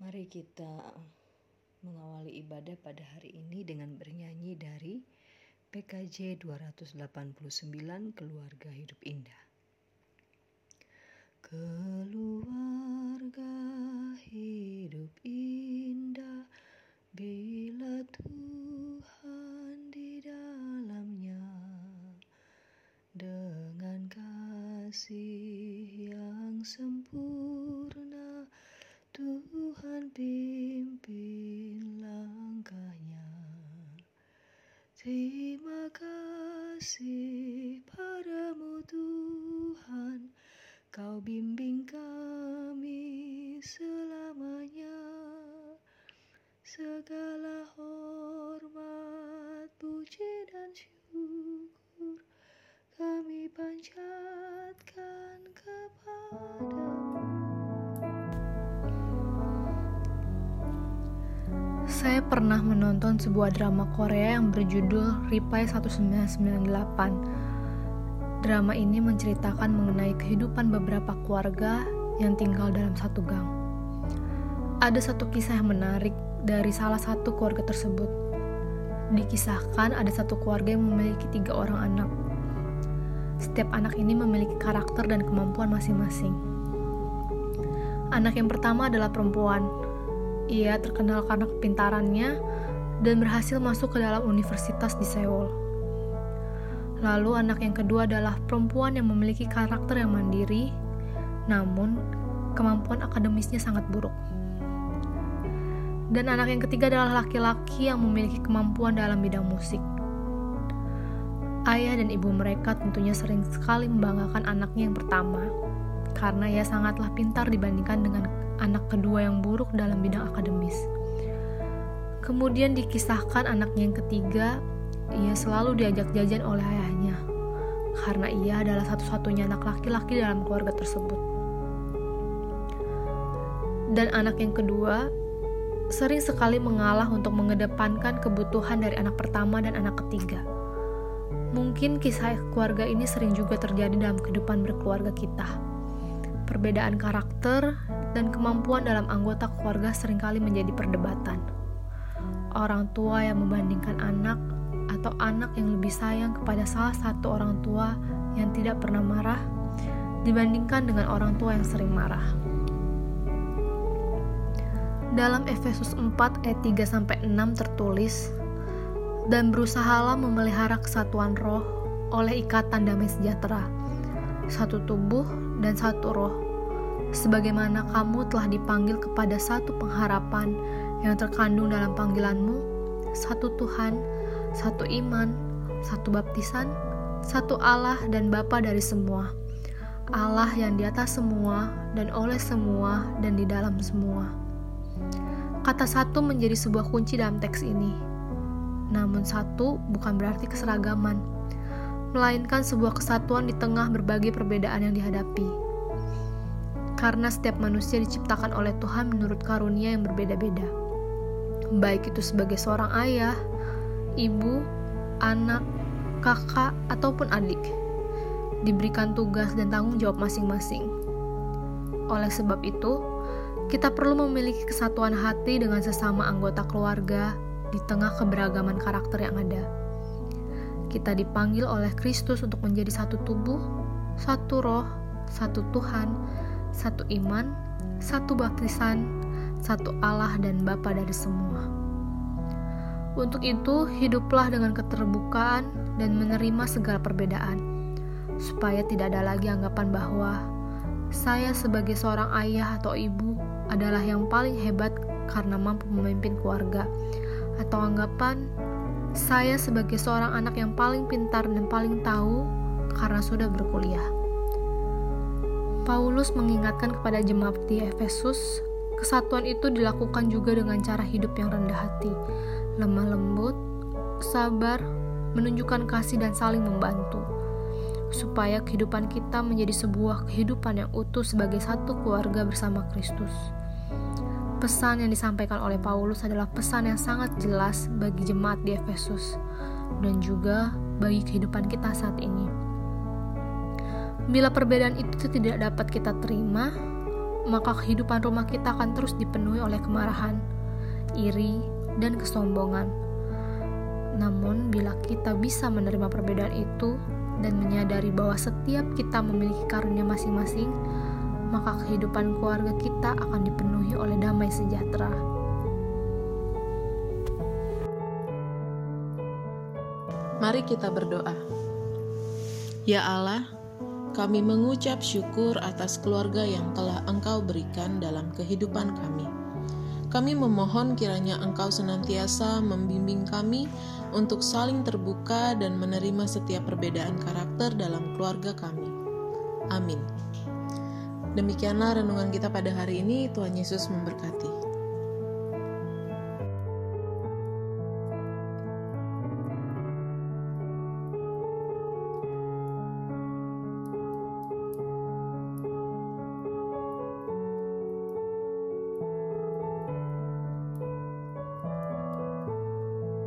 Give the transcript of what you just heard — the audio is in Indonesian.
Mari kita mengawali ibadah pada hari ini dengan bernyanyi dari PKJ 289 Keluarga Hidup Indah. Keluarga hidup indah bila Tuhan di dalamnya dengan kasih Terima kasih padamu Tuhan. Kau bimbing kami Saya pernah menonton sebuah drama Korea yang berjudul Reply 1998. Drama ini menceritakan mengenai kehidupan beberapa keluarga yang tinggal dalam satu gang. Ada satu kisah yang menarik dari salah satu keluarga tersebut. Dikisahkan ada satu keluarga yang memiliki tiga orang anak. Setiap anak ini memiliki karakter dan kemampuan masing-masing. Anak yang pertama adalah perempuan, ia terkenal karena kepintarannya dan berhasil masuk ke dalam universitas di Seoul. Lalu anak yang kedua adalah perempuan yang memiliki karakter yang mandiri, namun kemampuan akademisnya sangat buruk. Dan anak yang ketiga adalah laki-laki yang memiliki kemampuan dalam bidang musik. Ayah dan ibu mereka tentunya sering sekali membanggakan anaknya yang pertama, karena ia sangatlah pintar dibandingkan dengan anak kedua yang buruk dalam bidang akademis. Kemudian dikisahkan anaknya yang ketiga, ia selalu diajak jajan oleh ayahnya, karena ia adalah satu-satunya anak laki-laki dalam keluarga tersebut. Dan anak yang kedua sering sekali mengalah untuk mengedepankan kebutuhan dari anak pertama dan anak ketiga. Mungkin kisah keluarga ini sering juga terjadi dalam kehidupan berkeluarga kita. Perbedaan karakter dan kemampuan dalam anggota keluarga sering kali menjadi perdebatan. Orang tua yang membandingkan anak atau anak yang lebih sayang kepada salah satu orang tua yang tidak pernah marah dibandingkan dengan orang tua yang sering marah. Dalam Efesus 4 ayat 3 sampai 6 tertulis, "Dan berusahalah memelihara kesatuan roh oleh ikatan damai sejahtera, satu tubuh dan satu roh, sebagaimana kamu telah dipanggil kepada satu pengharapan yang terkandung dalam panggilanmu, satu Tuhan, satu iman, satu baptisan, satu Allah dan Bapa dari semua. Allah yang di atas semua dan oleh semua dan di dalam semua. Kata satu menjadi sebuah kunci dalam teks ini. Namun satu bukan berarti keseragaman, melainkan sebuah kesatuan di tengah berbagai perbedaan yang dihadapi karena setiap manusia diciptakan oleh Tuhan menurut karunia yang berbeda-beda. Baik itu sebagai seorang ayah, ibu, anak, kakak, ataupun adik. Diberikan tugas dan tanggung jawab masing-masing. Oleh sebab itu, kita perlu memiliki kesatuan hati dengan sesama anggota keluarga di tengah keberagaman karakter yang ada. Kita dipanggil oleh Kristus untuk menjadi satu tubuh, satu roh, satu Tuhan, satu iman, satu baptisan, satu Allah dan Bapa dari semua. Untuk itu, hiduplah dengan keterbukaan dan menerima segala perbedaan, supaya tidak ada lagi anggapan bahwa saya sebagai seorang ayah atau ibu adalah yang paling hebat karena mampu memimpin keluarga, atau anggapan saya sebagai seorang anak yang paling pintar dan paling tahu karena sudah berkuliah. Paulus mengingatkan kepada jemaat di Efesus, kesatuan itu dilakukan juga dengan cara hidup yang rendah hati, lemah lembut, sabar, menunjukkan kasih dan saling membantu, supaya kehidupan kita menjadi sebuah kehidupan yang utuh sebagai satu keluarga bersama Kristus. Pesan yang disampaikan oleh Paulus adalah pesan yang sangat jelas bagi jemaat di Efesus dan juga bagi kehidupan kita saat ini. Bila perbedaan itu tidak dapat kita terima, maka kehidupan rumah kita akan terus dipenuhi oleh kemarahan, iri, dan kesombongan. Namun, bila kita bisa menerima perbedaan itu dan menyadari bahwa setiap kita memiliki karunia masing-masing, maka kehidupan keluarga kita akan dipenuhi oleh damai sejahtera. Mari kita berdoa. Ya Allah, kami mengucap syukur atas keluarga yang telah Engkau berikan dalam kehidupan kami. Kami memohon kiranya Engkau senantiasa membimbing kami untuk saling terbuka dan menerima setiap perbedaan karakter dalam keluarga kami. Amin. Demikianlah renungan kita pada hari ini. Tuhan Yesus memberkati.